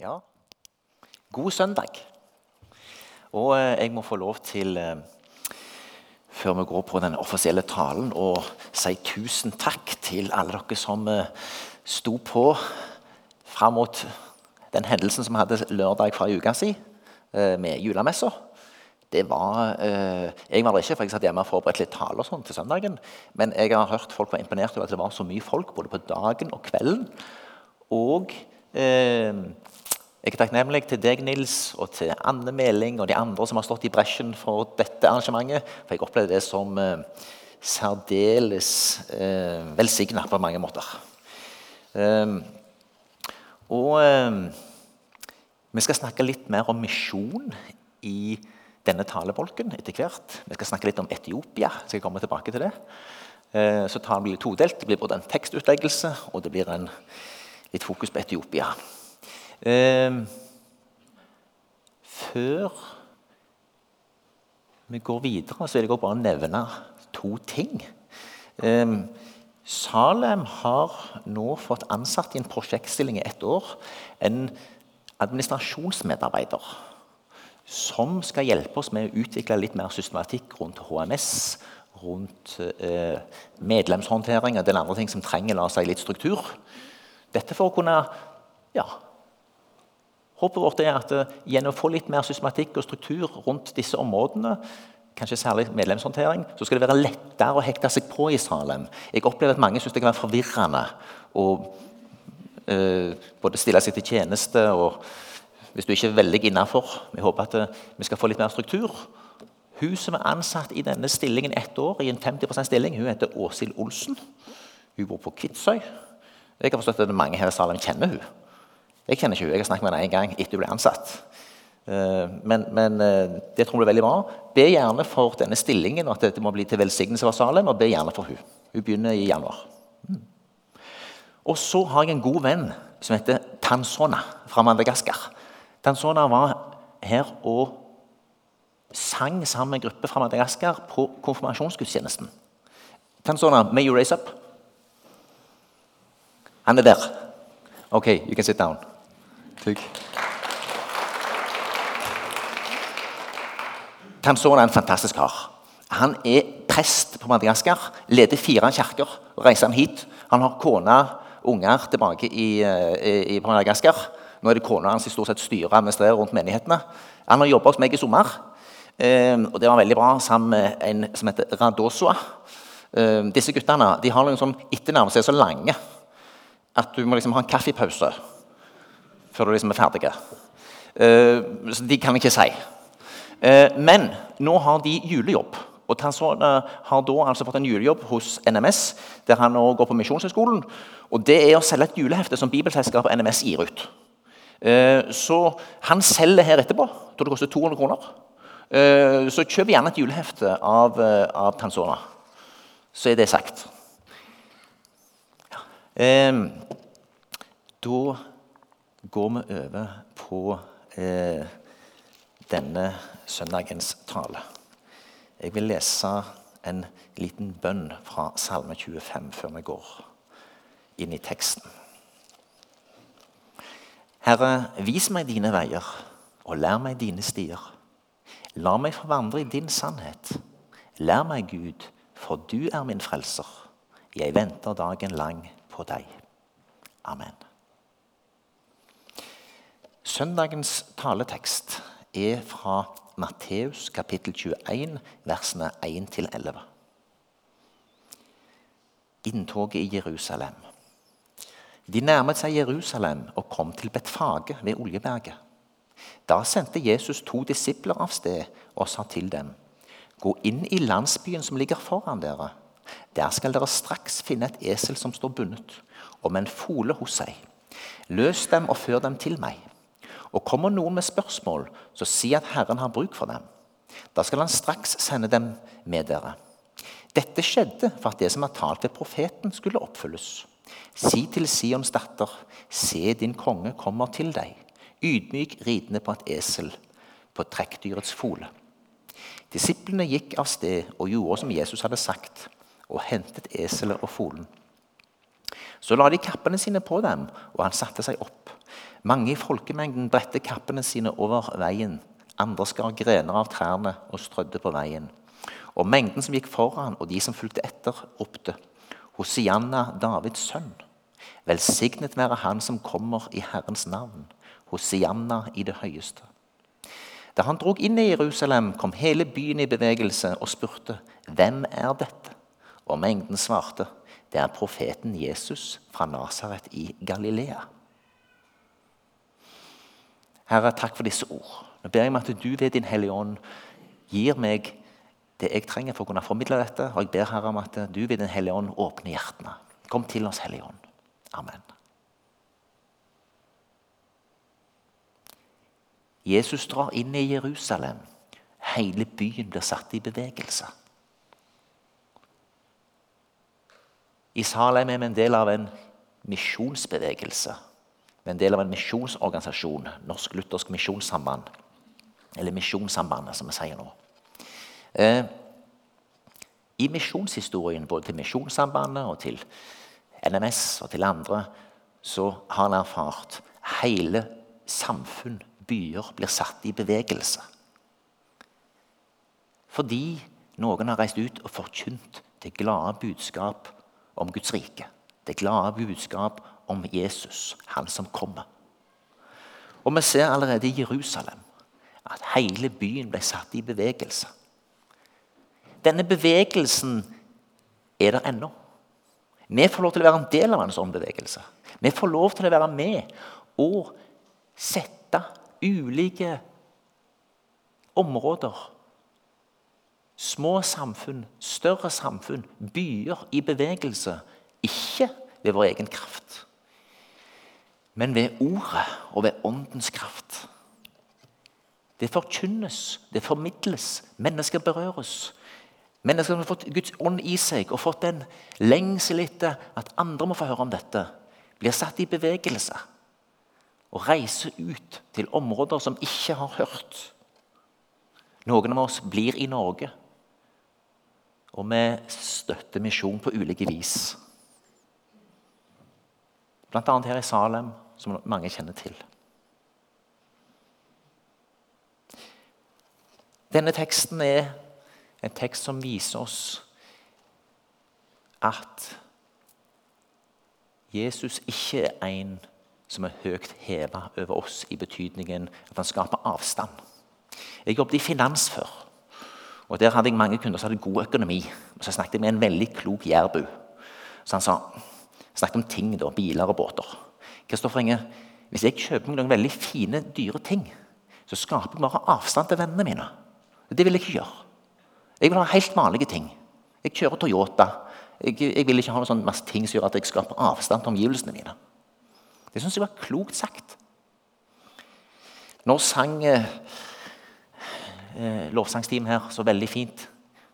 Ja, god søndag. Og eh, jeg må få lov til, eh, før vi går på den offisielle talen, å si tusen takk til alle dere som eh, sto på fram mot den hendelsen som vi hadde lørdag forrige uke si, med julemessa. Det var, jeg var der ikke, for jeg satt hjemme og forberedte litt taler sånn til søndagen. Men jeg har hørt folk var imponert over at det var så mye folk både på dagen og kvelden. Og eh, jeg er takknemlig til deg, Nils, og til Anne Meling og de andre som har stått i bresjen for dette arrangementet. For jeg opplevde det som eh, særdeles eh, velsigna på mange måter. Eh, og eh, vi skal snakke litt mer om misjon i denne talebolken etter hvert. Vi skal snakke litt om Etiopia. skal jeg komme tilbake til det. Eh, så talen blir todelt. Det blir både en tekstutleggelse og det blir en, litt fokus på Etiopia. Eh, før vi går videre, så vil jeg bare nevne to ting. Eh, Salem har nå fått ansatt i en prosjektstilling i ett år en administrasjonsmedarbeider som skal hjelpe oss med å utvikle litt mer systematikk rundt HMS, rundt eh, medlemshåndtering og den andre ting som trenger la seg litt struktur. Dette for å kunne ja, Håpet vårt er at uh, gjennom å få litt mer systematikk og struktur rundt disse områdene, kanskje særlig medlemshåndtering, så skal det være lettere å hekte seg på i Salem. Jeg opplever at mange syns det kan være forvirrende å uh, både stille seg til tjeneste og hvis du ikke er veldig innafor. Vi håper at uh, vi skal få litt mer struktur. Hun som er ansatt i denne stillingen ett år, i en 50% stilling, hun heter Åshild Olsen. Hun bor på Kvitsøy. Jeg har forstått at mange her i Salem kjenner hun. Jeg kjenner ikke henne. Jeg har snakket med henne én gang etter hun ble ansatt. Eh, men, men, eh, det tror jeg blir veldig bra. Be gjerne for denne stillingen og at dette må bli til velsignelse for Salem. Og be gjerne for hun. Hun begynner i januar. Mm. Og så har jeg en god venn som heter Tansona fra Madagaskar. Tansona var her og sang sammen med en gruppe fra Madagaskar på konfirmasjonsgudstjenesten. Tansona, may you raise up? Han er der. OK, you can sit down. Takk. Tanzon er en fantastisk kar. Han er prest på Madagaskar, leder fire kirker. reiser han hit. Han har kone unger tilbake i, i, i Madagaskar. Nå er det kona hans som stort sett styrer og administrerer rundt menighetene. Han har jobba hos meg i sommer, um, og det var veldig bra, sammen med en som heter Radosua. Um, disse guttene de har noen sånn etternavn som er så lange at du må liksom ha en kaffepause før du liksom er ferdig. Uh, så de kan jeg ikke si. Uh, men nå har de julejobb. Og Tarzana har da altså fått en julejobb hos NMS, der han nå går på Misjonshøgskolen. Og det er å selge et julehefte som Bibelselskapet NMS gir ut. Så han selger her etterpå. Tror det koster 200 kroner. Så kjøp gjerne et julehefte av, av Tanzona. Så er det sagt. Ja. Da går vi over på eh, denne søndagens tale. Jeg vil lese en liten bønn fra Salme 25 før vi går inn i teksten. Herre, vis meg dine veier, og lær meg dine stier. La meg få vandre i din sannhet. Lær meg, Gud, for du er min frelser. Jeg venter dagen lang på deg. Amen. Søndagens taletekst er fra Matteus kapittel 21, versene 1-11. Inntoget i Jerusalem. De nærmet seg Jerusalem og kom til Betfage ved Oljeberget. Da sendte Jesus to disipler av sted og sa til dem.: Gå inn i landsbyen som ligger foran dere. Der skal dere straks finne et esel som står bundet, og med en fole hos seg. Løs dem og før dem til meg. Og kommer noen med spørsmål, så si at Herren har bruk for dem. Da skal han straks sende dem med dere. Dette skjedde for at det som er talt ved profeten, skulle oppfylles. Si til Sions datter, se din konge kommer til deg, ydmyk ridende på et esel, på trekkdyrets fole. Disiplene gikk av sted og gjorde som Jesus hadde sagt, og hentet eselet og folen. Så la de kappene sine på dem, og han satte seg opp. Mange i folkemengden bredte kappene sine over veien. Andre skar grener av trærne og strødde på veien. Og mengden som gikk foran, og de som fulgte etter, ropte. Hosianna, Davids sønn. Velsignet være Han som kommer i Herrens navn. Hosianna i det høyeste. Da han drog inn i Jerusalem, kom hele byen i bevegelse og spurte, 'Hvem er dette?' Og mengden svarte, 'Det er profeten Jesus fra Nasaret i Galilea'. Herre, takk for disse ord. Nå ber jeg om at du ved Din Hellige Ånd gir meg det jeg trenger for å kunne formidle dette. Og jeg ber Herre om at du ved Din Hellige Ånd åpner hjertene. Kom til oss, Hellige Ånd. Amen. Jesus drar inn i Jerusalem. Hele byen blir satt i bevegelse. I Salem er vi en del av en misjonsbevegelse. Vi er en del av en misjonsorganisasjon, Norsk Luthersk Misjonssamband. Eller Misjonssambandet, som vi sier nå. Eh, I misjonshistorien, både til Misjonssambandet og til NMS og til andre, så har en erfart hele samfunn byer blir satt i bevegelse. Fordi noen har reist ut og forkynt det glade budskap om Guds rike. Det glade budskap om Jesus, han som kommer. Og Vi ser allerede i Jerusalem at hele byen ble satt i bevegelse. Denne bevegelsen er der ennå. Vi får lov til å være en del av en sånn bevegelse. Vi får lov til å være med og sette ulike områder. Små samfunn, større samfunn, byer i bevegelse. Ikke ved vår egen kraft, men ved ordet og ved åndens kraft. Det forkynnes, det formidles, mennesker berøres. Mennesker som har fått Guds ånd i seg og fått en lengsel etter at andre må få høre om dette, blir satt i bevegelse og reiser ut til områder som ikke har hørt. Noen av oss blir i Norge, og vi støtter misjon på ulike vis. Bl.a. her i Salem, som mange kjenner til. Denne teksten er en tekst som viser oss at Jesus ikke er en som er høyt heva over oss i betydningen at han skaper avstand. Jeg jobbet i finans før. og Der hadde jeg mange kunder som hadde god økonomi. og Så snakket jeg med en veldig klok jærbu. Så han sa, snakket om ting, da, biler og båter. Kristoffer Inge, Hvis jeg kjøper meg noen veldig fine, dyre ting, så skaper jeg bare avstand til vennene mine. Det vil jeg ikke gjøre. Jeg vil ha helt vanlige ting. Jeg kjører Toyota. Jeg, jeg vil ikke ha noen sånn masse ting som gjør at jeg skaper avstand til omgivelsene mine. Det syns jeg var klokt sagt. Nå sang eh, eh lovsangsteam her så veldig fint.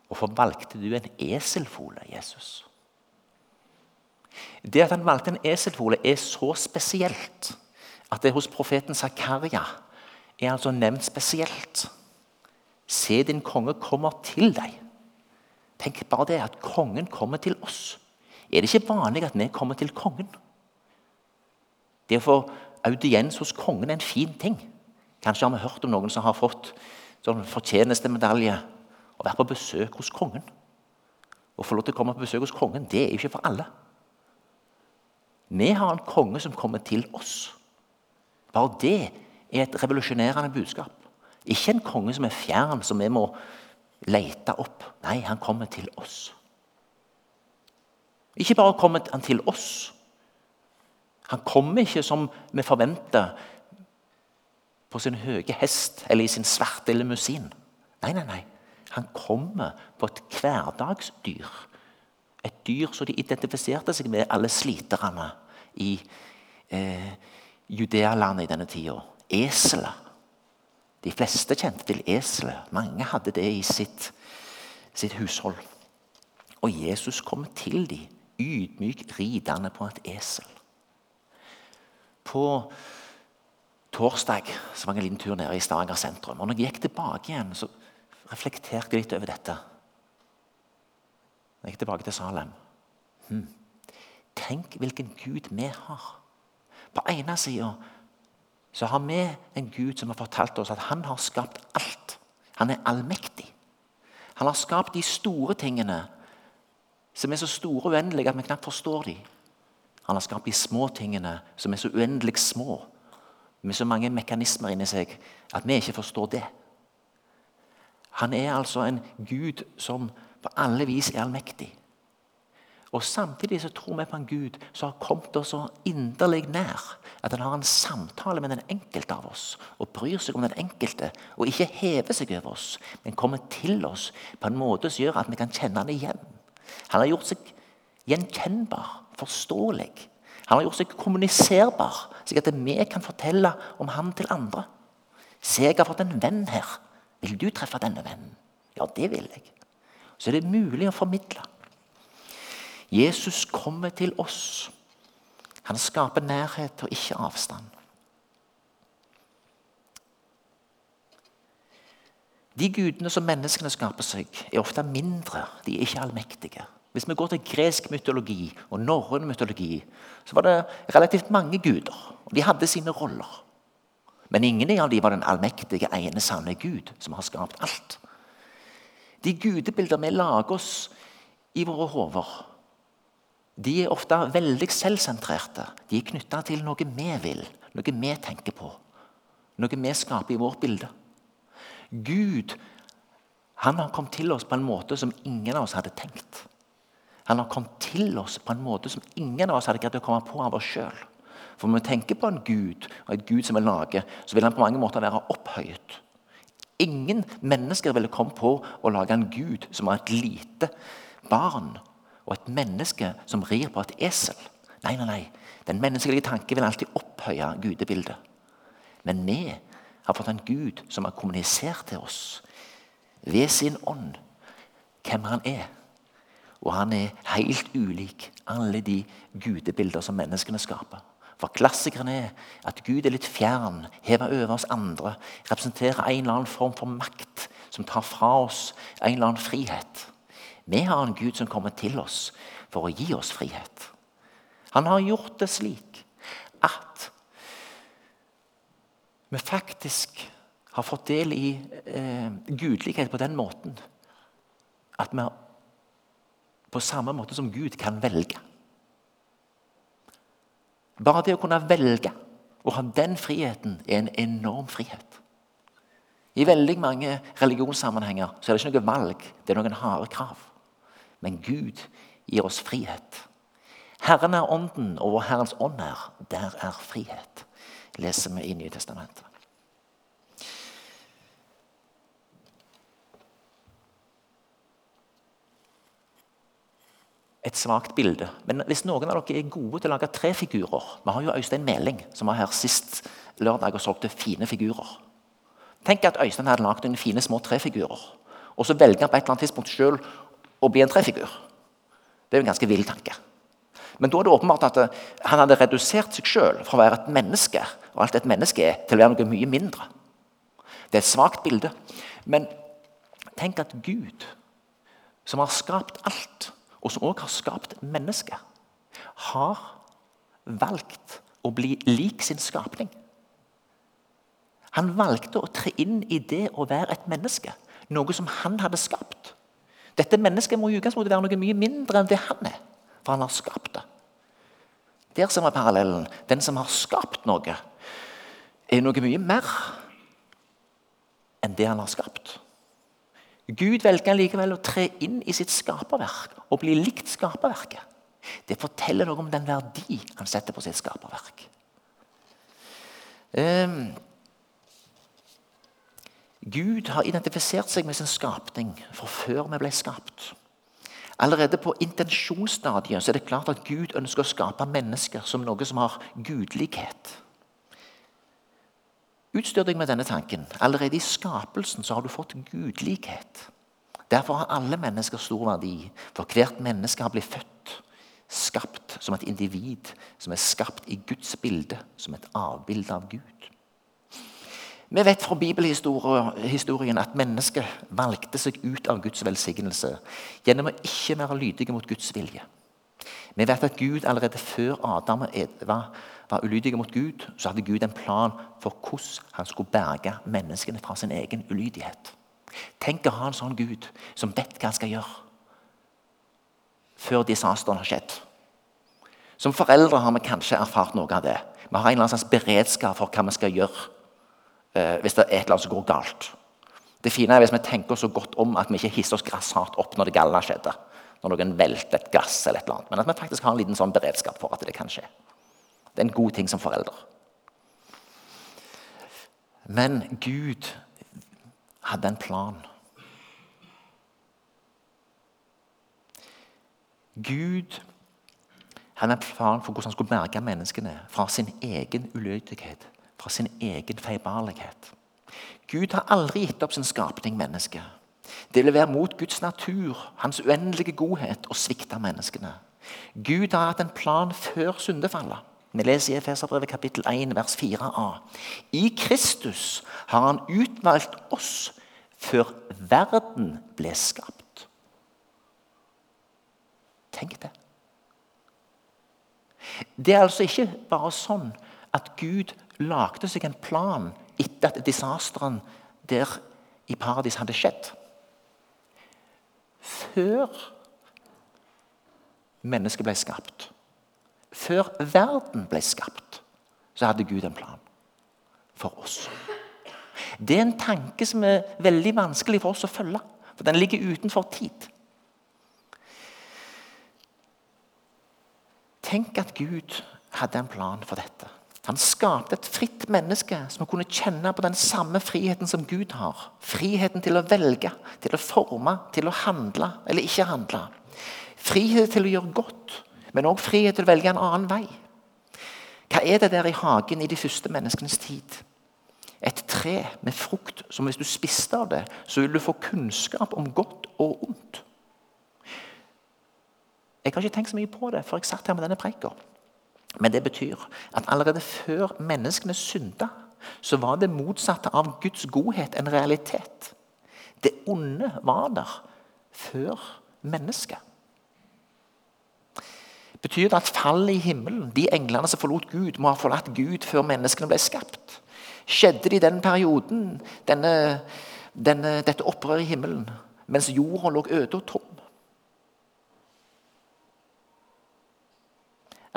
Hvorfor valgte du en eselfole, Jesus? Det at han valgte en eselfole, er så spesielt at det hos profeten Zakaria er altså nevnt spesielt. Se, din konge kommer til deg. Tenk bare det at kongen kommer til oss. Er det ikke vanlig at vi kommer til kongen? Det å få audiens hos kongen er en fin ting. Kanskje har vi hørt om noen som har fått sånn fortjenestemedalje og vært på besøk hos kongen. Å få lov til å komme på besøk hos kongen, det er jo ikke for alle. Vi har en konge som kommer til oss. Bare det er et revolusjonerende budskap. Ikke en konge som er fjern, som vi må lete opp. Nei, han kommer til oss. Ikke bare kommer han til oss, han kommer ikke som vi forventer på sin høye hest eller i sin svarte limousin. Nei, nei, nei. Han kommer på et hverdagsdyr. Et dyr som de identifiserte seg med, alle sliterne i eh, Judealandet i denne tida. Eselet. De fleste kjente til eselet. Mange hadde det i sitt, sitt hushold. Og Jesus kom til dem, ydmyk ridende på et esel. På torsdag så var jeg en liten tur nede i Stavanger sentrum. og når jeg gikk tilbake igjen, så reflekterte jeg litt over dette. Jeg gikk tilbake til Salem. Hmm. Tenk hvilken Gud vi har. På ene sida har vi en Gud som har fortalt oss at han har skapt alt. Han er allmektig. Han har skapt de store tingene som er så store og uendelige at vi knapt forstår dem. Han har skapt de små tingene som er så uendelig små, med så mange mekanismer inni seg at vi ikke forstår det. Han er altså en Gud som på alle vis er allmektig. Og Samtidig så tror vi på en Gud som har kommet oss så inderlig nær at han har en samtale med den enkelte av oss og bryr seg om den enkelte. Og ikke hever seg over oss, men kommer til oss på en måte som gjør at vi kan kjenne han igjen. Han har gjort seg gjenkjennbar, forståelig. Han har gjort seg kommuniserbar, slik at vi kan fortelle om han til andre. Se, jeg har fått en venn her. Vil du treffe denne vennen? Ja, det vil jeg. Så er det mulig å formidle. Jesus kommer til oss. Han skaper nærhet og ikke avstand. De gudene som menneskene skaper seg, er ofte mindre. De er ikke allmektige. Hvis vi går til gresk mytologi og norrøn mytologi, så var det relativt mange guder. og De hadde sine roller. Men ingen av dem var den allmektige, ene sanne Gud som har skapt alt. De gudebilder vi lager oss i våre hoder, de er ofte veldig selvsentrerte. De er knytta til noe vi vil, noe vi tenker på. Noe vi skaper i vårt bilde. Gud han har kommet til oss på en måte som ingen av oss hadde tenkt. Han har kommet til oss på en måte som ingen av oss hadde greid å komme på av oss sjøl. For når vi tenker på en Gud, og et Gud som vil lage, så vil han på mange måter være opphøyet. Ingen mennesker ville komme på å lage en Gud som var et lite barn og et menneske som rir på et esel. Nei, nei, nei. Den menneskelige tanke vil alltid opphøye gudebildet. Men vi har fått en Gud som har kommunisert til oss ved sin ånd hvem han er. Og han er helt ulik alle de gudebilder som menneskene skaper. For klassikeren er at Gud er litt fjern, hever over oss andre, representerer en eller annen form for makt som tar fra oss en eller annen frihet. Vi har en Gud som kommer til oss for å gi oss frihet. Han har gjort det slik at vi faktisk har fått del i eh, gudelighet på den måten at vi på samme måte som Gud kan velge. Bare det å kunne velge å ha den friheten er en enorm frihet. I veldig mange religionssammenhenger så er det ikke noe valg, det er noen harde krav. Men Gud gir oss frihet. Herren er ånden, og hvor Herrens ånd er, der er frihet. leser vi i Nye Testamentet. Et svakt bilde. Men hvis noen av dere er gode til å lage tre figurer Vi har jo Øystein Meling, som var her sist lørdag og solgte fine figurer. Tenk at Øystein hadde lagd noen fine små trefigurer. Og så velger han på et eller annet tidspunkt selv å bli en trefigur. Det er jo en ganske vill tanke. Men da er det åpenbart at eh, han hadde redusert seg sjøl fra å være et menneske og alt et menneske er, til å være noe mye mindre. Det er et svakt bilde. Men tenk at Gud, som har skapt alt, og som òg har skapt mennesket, har valgt å bli lik sin skapning. Han valgte å tre inn i det å være et menneske, noe som han hadde skapt. Dette mennesket må i utgangspunktet være noe mye mindre enn det han er, for han har skapt det. Der som er parallellen. Den som har skapt noe, er noe mye mer enn det han har skapt. Gud velger likevel å tre inn i sitt skaperverk og bli likt skaperverket. Det forteller noe om den verdi han setter på sitt skaperverk. Um, Gud har identifisert seg med sin skapning fra før vi ble skapt. Allerede på intensjonsstadiet er det klart at Gud ønsker å skape mennesker som noe som har gudlighet. Utstyr deg med denne tanken. Allerede i skapelsen så har du fått gudlikhet. Derfor har alle mennesker stor verdi, for hvert menneske har blitt født, skapt som et individ som er skapt i Guds bilde, som et avbilde av Gud. Vi vet fra bibelhistorien at mennesket valgte seg ut av Guds velsignelse gjennom å ikke være lydige mot Guds vilje. Vi vet at Gud allerede før Adam og Eva var ulydige mot Gud, så hadde Gud en plan for hvordan han skulle berge menneskene fra sin egen ulydighet. Tenk å ha en sånn Gud som vet hva han skal gjøre før disasteren har skjedd. Som foreldre har vi kanskje erfart noe av det. Vi har en eller annen slags beredskap for hva vi skal gjøre eh, hvis det er et eller annet som går galt. Det fine er hvis vi tenker så godt om at vi ikke hisser oss grassat opp når det gale skjedde. Når noen velter et glass eller et eller annet. Men at vi faktisk har en liten sånn beredskap for at det kan skje. Det er en god ting som forelder. Men Gud hadde en plan. Gud hadde en plan for hvordan han skulle berge menneskene fra sin egen ulydighet, fra sin egen feilbarlighet. Gud har aldri gitt opp sin skapning, mennesket. Det ville være mot Guds natur, hans uendelige godhet, å svikte menneskene. Gud har hatt en plan før syndefallet. Vi leser i Efeserbrevet kapittel 1, vers 4a. I Kristus har han utvalgt oss før verden ble skapt. Tenk det. Det er altså ikke bare sånn at Gud lagde seg en plan etter at disasteren der i paradis hadde skjedd. Før mennesket ble skapt, før verden ble skapt, så hadde Gud en plan for oss. Det er en tanke som er veldig vanskelig for oss å følge, for den ligger utenfor tid. Tenk at Gud hadde en plan for dette. Han skapte et fritt menneske som kunne kjenne på den samme friheten som Gud har. Friheten til å velge, til å forme, til å handle eller ikke handle. Frihet til å gjøre godt, men òg frihet til å velge en annen vei. Hva er det der i hagen i de første menneskenes tid? Et tre med frukt som hvis du spiste av det, så vil du få kunnskap om godt og ondt. Jeg har ikke tenkt så mye på det før jeg satt her med denne preika. Men det betyr at allerede før menneskene synda, så var det motsatte av Guds godhet en realitet. Det onde var der før mennesket. Betyr det at fallet i himmelen, de englene som forlot Gud, må ha forlatt Gud før menneskene ble skapt? Skjedde det i den perioden, denne, denne, dette opprøret i himmelen, mens jorda lå øde og tom?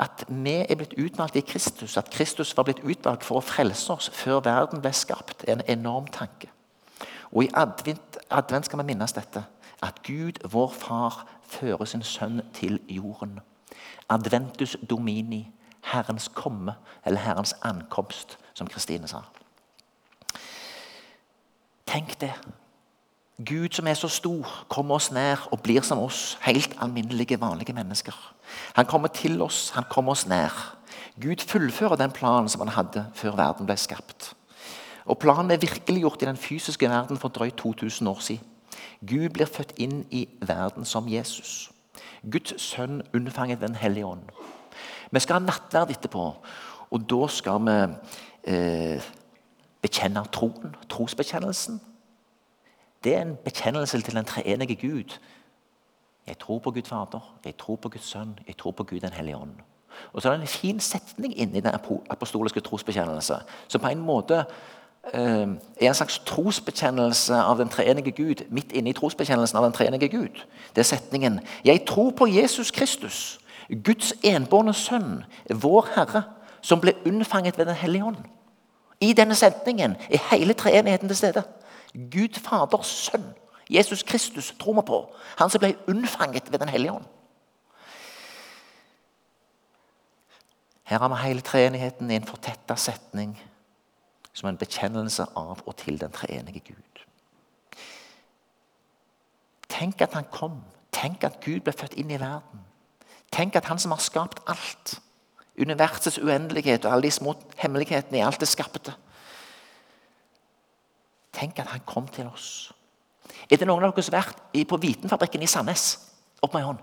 At vi er blitt utvalgt i Kristus, at Kristus var blitt utvalgt for å frelse oss før verden ble skapt, er en enorm tanke. Og I advent, advent skal vi minnes dette. At Gud, vår Far, fører sin sønn til jorden. Adventus domini, Herrens komme, eller Herrens ankomst, som Kristine sa. Tenk det. Gud som er så stor, kommer oss nær og blir som oss, helt alminnelige, vanlige mennesker. Han kommer til oss, han kommer oss nær. Gud fullfører den planen som han hadde før verden ble skapt. Og Planen er virkeliggjort i den fysiske verden for drøyt 2000 år siden. Gud blir født inn i verden som Jesus. Guds sønn unnfanget Den hellige ånd. Vi skal ha nattverd etterpå, og da skal vi eh, bekjenne troen, trosbekjennelsen. Det er en bekjennelse til den treenige Gud. Jeg tror på Gud Fader, jeg tror på Guds Sønn, jeg tror på Gud den hellige ånd. Og så er det en fin setning inni den apostoliske trosbekjennelse, som på en måte eh, er en slags trosbekjennelse av den treenige Gud midt inne i trosbekjennelsen av den treenige Gud. Det er setningen 'Jeg tror på Jesus Kristus, Guds enbårne Sønn, vår Herre', som ble unnfanget ved Den hellige ånd. I denne setningen er hele treenigheten til stede. Gud Faders sønn, Jesus Kristus, tror vi på. Han som ble unnfanget ved Den hellige ånd. Her har vi hele treenigheten i en fortetta setning som en bekjennelse av og til den treenige Gud. Tenk at han kom. Tenk at Gud ble født inn i verden. Tenk at han som har skapt alt, universets uendelighet og alle de små hemmelighetene i alt det skapte, Tenk at han kom til oss. Er det noen av dere som har vært på Vitenfabrikken i Sandnes? Opp med en hånd.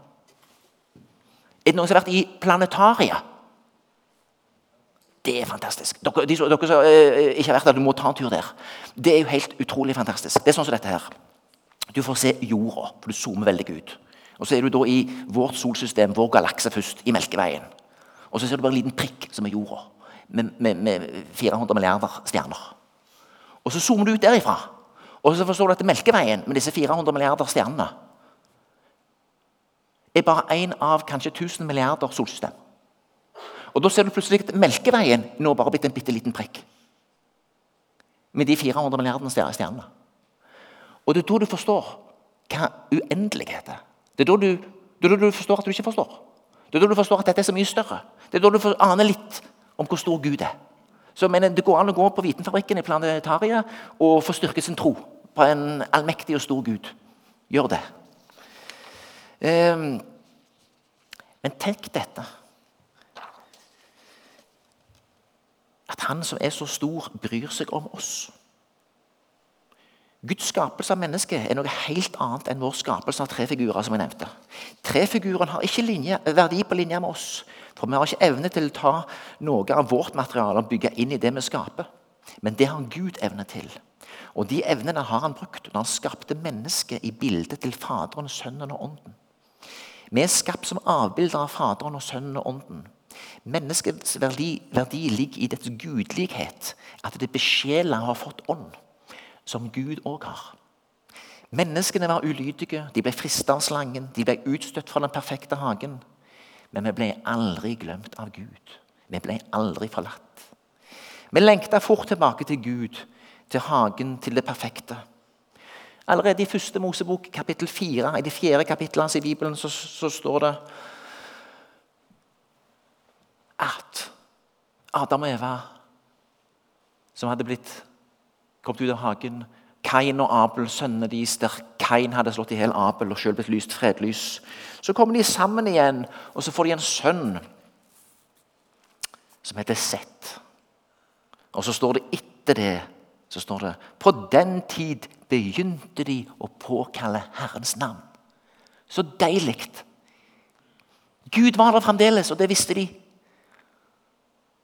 Er det noen som har vært i Planetariet? Det er fantastisk. Dere, de, som uh, ikke har vært der, du må ta en tur der. Det er jo helt utrolig fantastisk. Det er sånn som dette her. Du får se jorda, for du zoomer veldig ut. Og Så er du da i vårt solsystem, vår galakse først, i Melkeveien. Og så ser du bare en liten prikk som er jorda. med, med, med 400 milliarder stjerner. Og Så zoomer du ut derifra, og så forstår du at Melkeveien med disse 400 milliarder stjernene er bare én av kanskje 1000 milliarder solsystem. Og Da ser du plutselig at Melkeveien nå bare blitt en bitte liten prikk. Med de 400 milliardene stjernene. Og det er da du forstår hva uendelighet er. Det er da du, det er da du forstår at du ikke forstår. Det er da du forstår at dette er så mye større. Det er da du aner litt om hvor stor Gud er. Så mener, Det går an å gå på Vitenfabrikken i planetariet og få styrket sin tro på en allmektig og stor Gud. Gjør det. Um, men tenk dette. At han som er så stor, bryr seg om oss. Guds skapelse av mennesket er noe helt annet enn vår skapelse av tre figurer. som jeg nevnte. Trefiguren har ikke linje, verdi på linje med oss. For vi har ikke evne til å ta noe av vårt materiale og bygge inn i det vi skaper. Men det har Gud evne til. Og de evnene har han brukt når han skapte mennesket i bildet til Faderen, Sønnen og Ånden. Vi er skapt som avbilder av Faderen og Sønnen og Ånden. Menneskets verdi, verdi ligger i dets gudlighet, at det besjela har fått ånd som Gud òg har. Menneskene var ulydige, de ble frista av slangen, de ble utstøtt fra den perfekte hagen. Men vi ble aldri glemt av Gud. Vi ble aldri forlatt. Vi lengta fort tilbake til Gud, til hagen, til det perfekte. Allerede i første Mosebok, kapittel 4, i de fjerde kapitlene i Bibelen, så, så står det at Adam og Eva, som hadde blitt kommet ut av hagen. Kain og Abel, sønnene deres, der Kain hadde slått i hjel Abel og selv blitt lyst fredlys. Så kommer de sammen igjen, og så får de en sønn som heter Sett. Og så står det etter det så står det, På den tid begynte de å påkalle Herrens navn. Så deilig! Gud var der fremdeles, og det visste de.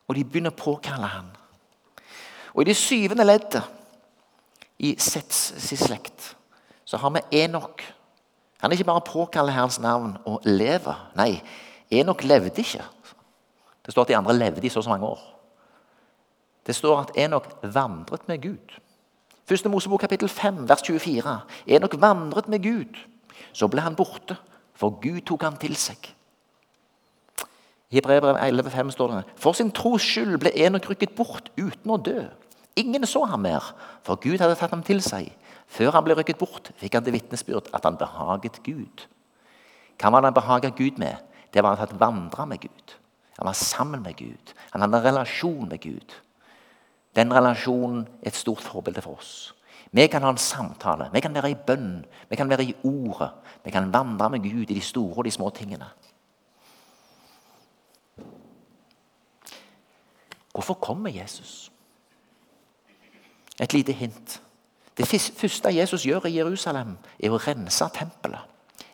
Og de begynner å påkalle ham. Og i det syvende leddet i Sets slekt, så har vi Enok. Han ikke bare påkaller Herrens navn og lever. Nei, Enok levde ikke. Det står at de andre levde i så og så mange år. Det står at Enok vandret med Gud. Første Mosebok kapittel 5, vers 24. Enok vandret med Gud. Så ble han borte, for Gud tok han til seg. I Hebrevet 11,5 står det For sin tros skyld ble Enok rykket bort uten å dø. Ingen så ham mer, for Gud hadde tatt ham til seg. Før han ble rykket bort, fikk han til vitnesbyrd at han behaget Gud. Hva var det han behaget Gud med? Det var at han vandra med Gud. Han var sammen med Gud. Han hadde en relasjon med Gud. Den relasjonen er et stort forbilde for oss. Vi kan ha en samtale, vi kan være i bønn, vi kan være i ordet. Vi kan vandre med Gud i de store og de små tingene. Hvorfor kommer Jesus? Et lite hint. Det første Jesus gjør i Jerusalem, er å rense tempelet.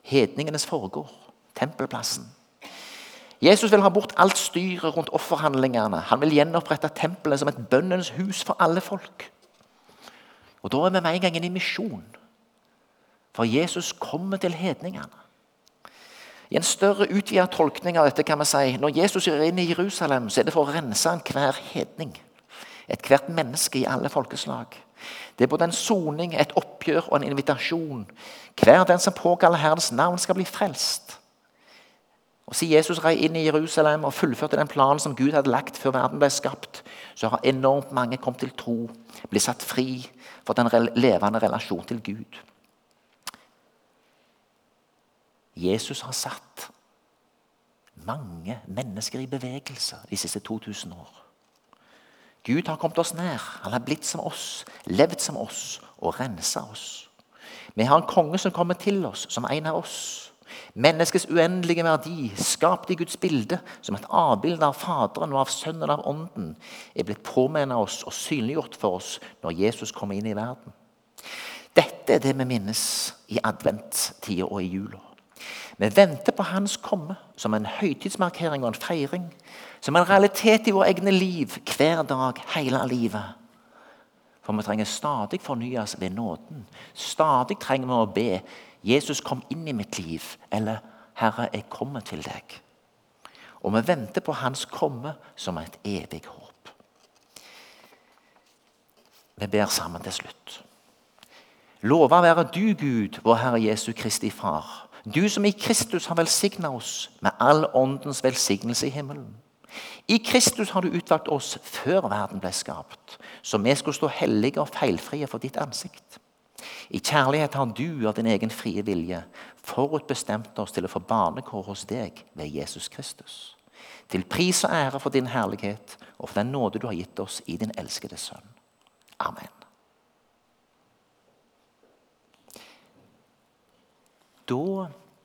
Hedningenes foregård. Tempelplassen. Jesus vil ha bort alt styret rundt offerhandlingene. Han vil gjenopprette tempelet som et bønnens hus for alle folk. Og Da er vi med en gang inne i misjon. For Jesus kommer til hedningene. I en større utvidet tolkning av dette kan vi si når Jesus er inn i Jerusalem, så er det for å rense enhver hedning ethvert menneske i alle folkeslag. Det er både en soning, et oppgjør og en invitasjon. Hver den som påkaller Herrens navn, skal bli frelst. Og Siden Jesus rei inn i Jerusalem og fullførte den planen som Gud hadde lagt før verden ble skapt, så har enormt mange kommet til tro, blitt satt fri, fått en levende relasjon til Gud. Jesus har satt mange mennesker i bevegelse de siste 2000 år. Gud har kommet oss nær. Han har blitt som oss, levd som oss og rensa oss. Vi har en konge som kommer til oss som en av oss. Menneskets uendelige verdi, skapt i Guds bilde, som et avbilde av Faderen og av Sønnen av Ånden, er blitt påminnet oss og synliggjort for oss når Jesus kommer inn i verden. Dette er det vi minnes i adventtida og i jula. Vi venter på Hans komme som en høytidsmarkering og en feiring som en realitet i våre egne liv hver dag, hele livet. For vi trenger stadig fornyes ved nåden. Stadig trenger vi å be 'Jesus, kom inn i mitt liv', eller 'Herre, jeg kommer til deg'. Og vi venter på Hans komme som et evig håp. Vi ber sammen til slutt. Lova være du, Gud, vår Herre Jesu Kristi Far. Du som i Kristus har velsigna oss med all åndens velsignelse i himmelen. I Kristus har du utvalgt oss før verden ble skapt, så vi skulle stå hellige og feilfrie for ditt ansikt. I kjærlighet har du av din egen frie vilje forutbestemt oss til å få barnekår hos deg ved Jesus Kristus. Til pris og ære for din herlighet og for den nåde du har gitt oss i din elskede Sønn. Amen. Da